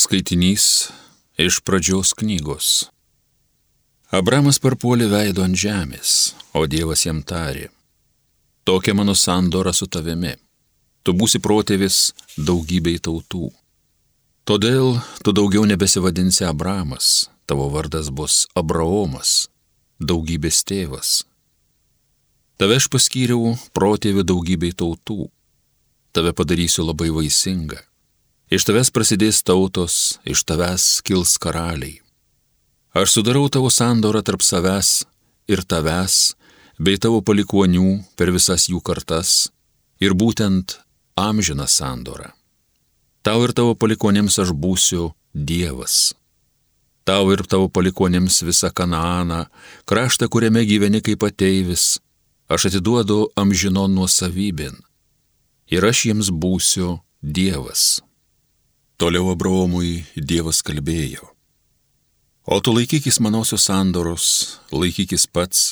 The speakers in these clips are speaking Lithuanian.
Skaitinys iš pradžios knygos. Abramas parpuolė veido ant žemės, o Dievas jam tarė. Tokia mano sandora su tavimi. Tu būsi protėvis daugybei tautų. Todėl tu daugiau nebesivadinsi Abramas, tavo vardas bus Abraomas, daugybės tėvas. Tave aš paskyriau protėvi daugybei tautų. Tave padarysiu labai vaisingą Iš tavęs prasidės tautos, iš tavęs kils karaliai. Aš sudarau tavo sandorą tarp savęs ir tavęs, bei tavo palikonių per visas jų kartas, ir būtent amžiną sandorą. Tau ir tavo palikonėms aš būsiu Dievas. Tau ir tavo palikonėms visą Kanaaną, kraštą, kuriame gyveni kaip ateivis, aš atiduodu amžinon nuosavybin. Ir aš jiems būsiu Dievas. Toliau Abraomui Dievas kalbėjo. O tu laikykis manosios sandoros, laikykis pats,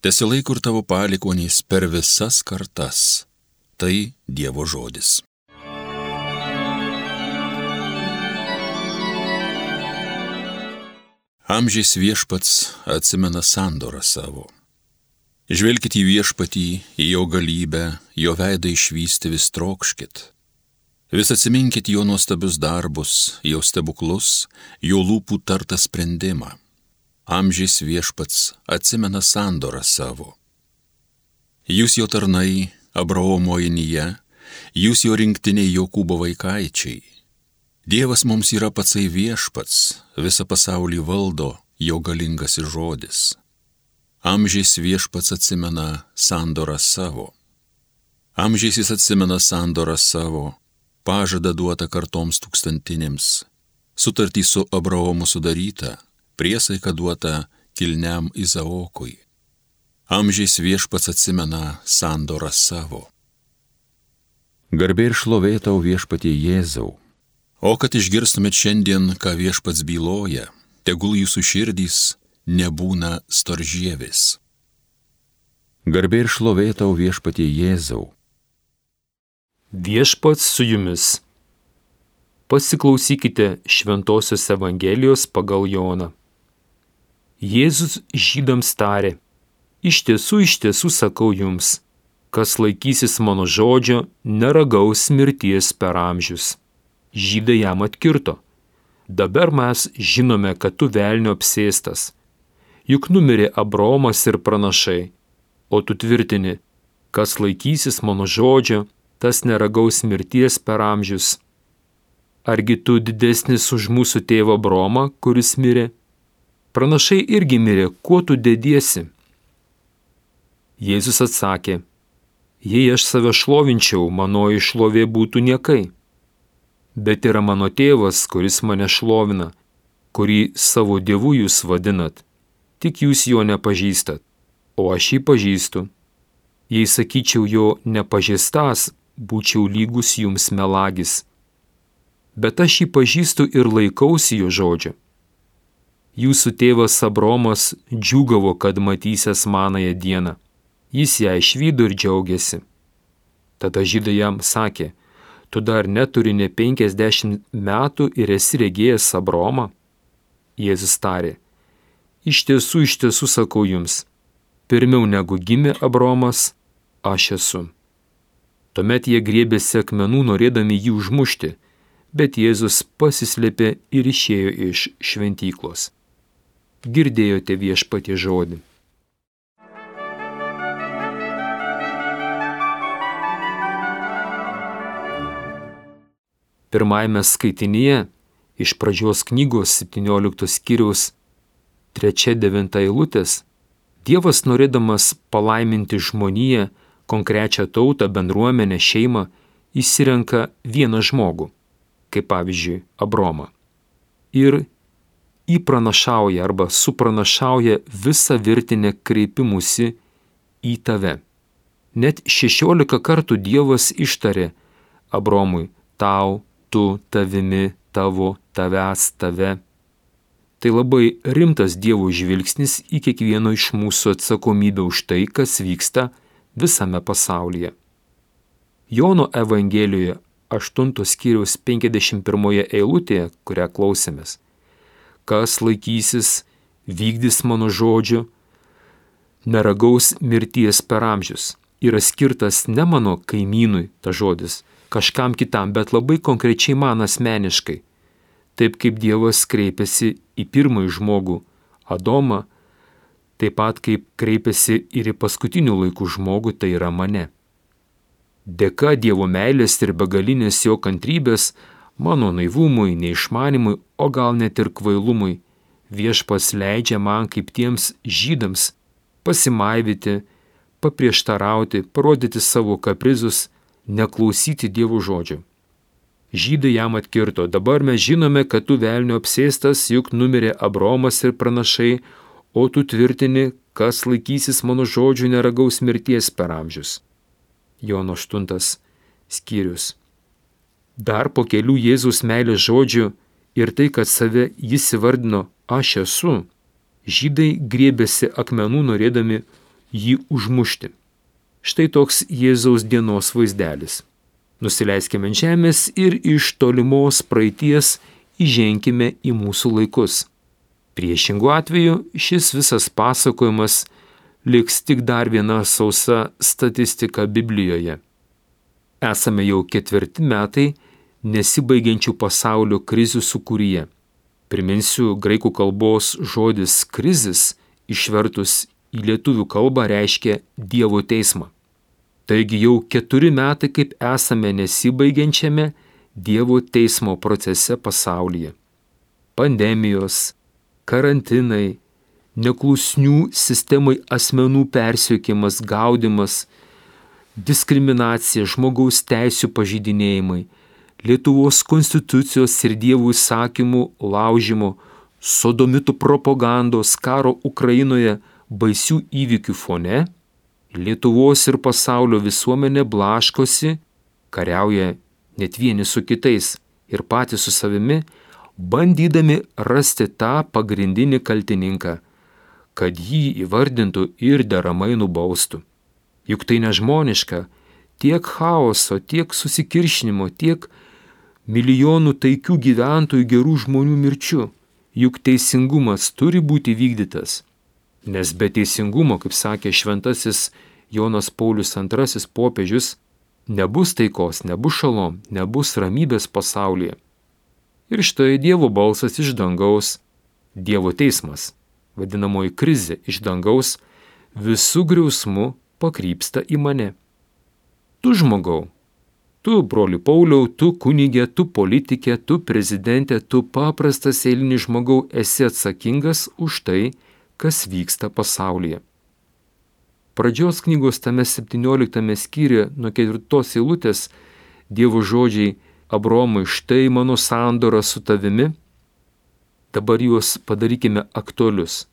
tesilaik ir tavo palikonys per visas kartas. Tai Dievo žodis. Amžiais viešpats atsimena sandorą savo. Žvelkite į viešpatį, į jo galybę, jo veidą išvysti vis trokškit Vis atsiminkit jo nuostabius darbus, jo stebuklus, jo lūpų tartą sprendimą. Amžiais viešpats atsimena sandorą savo. Jūs jo tarnai, Abraomo inyje, jūs jo rinktiniai Jokūbo vaikaičiai. Dievas mums yra patsai viešpats, visą pasaulį valdo jo galingasis žodis. Amžiais viešpats atsimena sandorą savo. Amžiais jis atsimena sandorą savo pažadą duotą kartoms tūkstantinėms, sutartį su Abraomu sudarytą, priesaiką duotą kilniam Izaokui. Amžiais viešpats atsimena sandorą savo. Garbė ir šlovė tau viešpatie Jėzau. O kad išgirstumėt šiandien, ką viešpats byloja, tegul jūsų širdys nebūna storžėvis. Garbė ir šlovė tau viešpatie Jėzau. Viešpats su jumis. Pasiklausykite Šventojios Evangelijos pagal Joną. Jėzus žydams tarė, iš tiesų, iš tiesų sakau jums, kas laikysis mano žodžio, neragaus mirties per amžius. Žydai jam atkirto, dabar mes žinome, kad tu velnio apsėstas. Juk numirė Abromas ir pranašai, o tu tvirtini, kas laikysis mano žodžio, tas neragaus mirties per amžius. Argi tu didesnis už mūsų tėvą Bromą, kuris mirė? Pranašai irgi mirė, kuo tu dėdiesi? Jėzus atsakė, jei aš save šlovinčiau, mano išlovė būtų niekai. Bet yra mano tėvas, kuris mane šlovina, kurį savo dievu jūs vadinat, tik jūs jo nepažįstat, o aš jį pažįstu. Jei sakyčiau jo nepažįstas, būčiau lygus jums melagis. Bet aš jį pažįstu ir laikausi jo žodžio. Jūsų tėvas Abromas džiugavo, kad matysės manąją dieną. Jis ją išvydo ir džiaugiasi. Tada žydai jam sakė, tu dar neturi ne penkiasdešimt metų ir esi regėjęs Abromą? Jėzus tarė, iš tiesų, iš tiesų sakau jums, pirmiau negu gimė Abromas, aš esu. Tuomet jie griebėsi akmenų norėdami jį užmušti, bet Jėzus pasislėpė ir išėjo iš šventyklos. Girdėjote viešpatie žodį. Pirmajame skaitinyje iš pradžios knygos 17 skyriaus 3-9 eilutės Dievas norėdamas palaiminti žmoniją konkrečią tautą, bendruomenę, šeimą, įsirenka vieną žmogų, kaip pavyzdžiui Abromą. Ir įpranašauja arba supranašauja visą virtinę kreipimusi į tave. Net šešiolika kartų Dievas ištarė Abromui tau, tu, tavimi, tavo, tavęs, tave. Tai labai rimtas Dievo žvilgsnis į kiekvieno iš mūsų atsakomybę už tai, kas vyksta visame pasaulyje. Jono Evangelijoje 8 skyriaus 51 eilutėje, kurią klausėmės. Kas laikysis, vykdys mano žodžiu, neragaus mirties per amžius. Yra skirtas ne mano kaimynui ta žodis, kažkam kitam, bet labai konkrečiai man asmeniškai. Taip kaip Dievas kreipiasi į pirmąjį žmogų, Adomą, taip pat kaip kreipiasi ir į paskutinių laikų žmogų, tai yra mane. Dėka Dievo meilės ir begalinės jo kantrybės, mano naivumui, neišmanimui, o gal net ir kvailumui, viešpas leidžia man kaip tiems žydams pasimaivyti, paprieštarauti, parodyti savo kaprizus, neklausyti Dievo žodžio. Žydai jam atkirto, dabar mes žinome, kad tu velnio apsėstas, juk numirė Abromas ir pranašai, o tu tvirtini, kas laikysis mano žodžių neragaus mirties per amžius. Jono 8 skyrius. Dar po kelių Jėzaus meilės žodžių ir tai, kad save jis įvardino aš esu, žydai griebėsi akmenų norėdami jį užmušti. Štai toks Jėzaus dienos vaizdelis. Nusileiskime ant žemės ir iš tolimos praeities įženkime į mūsų laikus. Priešingų atveju šis visas pasakojimas liks tik dar viena sausa statistika Biblijoje. Esame jau ketvirti metai nesibaigiančių pasaulio krizių sukūryje. Priminsiu, graikų kalbos žodis krizis išvertus į lietuvių kalbą reiškia Dievo teismą. Taigi jau keturi metai kaip esame nesibaigiančiame Dievo teismo procese pasaulyje. Pandemijos, karantinai, neklusnių sistemai asmenų persiekimas, gaudimas, diskriminacija, žmogaus teisų pažydinėjimai, Lietuvos konstitucijos ir dievų įsakymų laužimo, sodomitų propagandos, karo Ukrainoje baisių įvykių fone, Lietuvos ir pasaulio visuomenė blaškosi, kariauja net vieni su kitais ir patys su savimi, bandydami rasti tą pagrindinį kaltininką, kad jį įvardintų ir deramai nubaustų. Juk tai nežmoniška, tiek chaoso, tiek susikiršinimo, tiek milijonų taikių gyventojų gerų žmonių mirčių. Juk teisingumas turi būti vykdytas. Nes be teisingumo, kaip sakė šventasis Jonas Paulius II popiežius, nebus taikos, nebus šalom, nebus ramybės pasaulyje. Ir štai Dievo balsas iš dangaus, Dievo teismas, vadinamoji krizė iš dangaus, visų griausmų pakrypsta į mane. Tu žmogau, tu broli Pauliau, tu kunigė, tu politikė, tu prezidentė, tu paprastas eilinis žmogau esi atsakingas už tai, kas vyksta pasaulyje. Pradžios knygos tame 17 skyriuje nuo ketvirtos eilutės Dievo žodžiai Abromai, štai mano sandora su tavimi, dabar juos padarykime aktualius.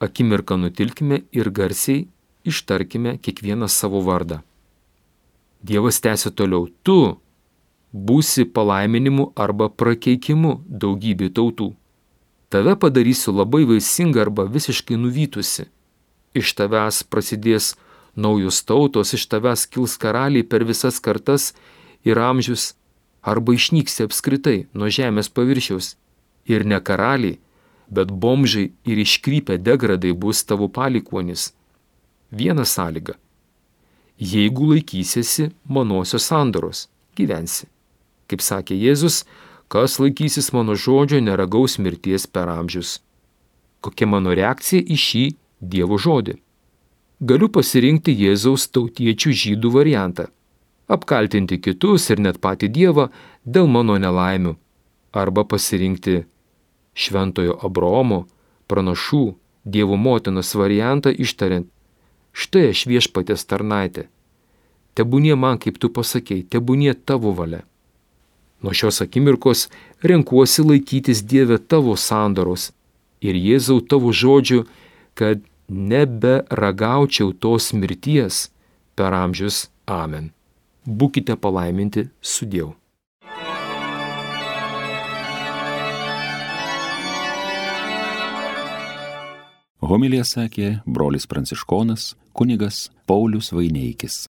Akimirką nutilkime ir garsiai ištarkime kiekvieną savo vardą. Dievas tęsia toliau, tu būsi palaiminimu arba prakeikimu daugybė tautų. Tave padarysiu labai vaisingą arba visiškai nuvytusi. Iš tavęs prasidės naujos tautos, iš tavęs kils karaliai per visas kartas ir amžius arba išnyksi apskritai nuo žemės paviršiaus. Ir ne karaliai, bet bomžai ir iškrypę degradai bus tavo palikuonis. Viena sąlyga. Jeigu laikysiesi manosios sandoros, gyvensi. Kaip sakė Jėzus, kas laikysis mano žodžio, neragaus mirties per amžius. Kokia mano reakcija į šį Dievo žodį? Galiu pasirinkti Jėzaus tautiečių žydų variantą apkaltinti kitus ir net patį Dievą dėl mano nelaimių, arba pasirinkti šventojo Abromo, pranašų, Dievo motinos variantą ištariant, štai aš viešpatės tarnaitė, tebūnie man kaip tu pasakėjai, tebūnie tavo valia. Nuo šios akimirkos renkuosi laikytis Dieve tavo sandoros ir Jėzau tavo žodžių, kad neberagaučiau tos mirties per amžius. Amen būkite palaiminti su Dievu. Homilija sakė brolis pranciškonas kunigas Paulius Vaineikis.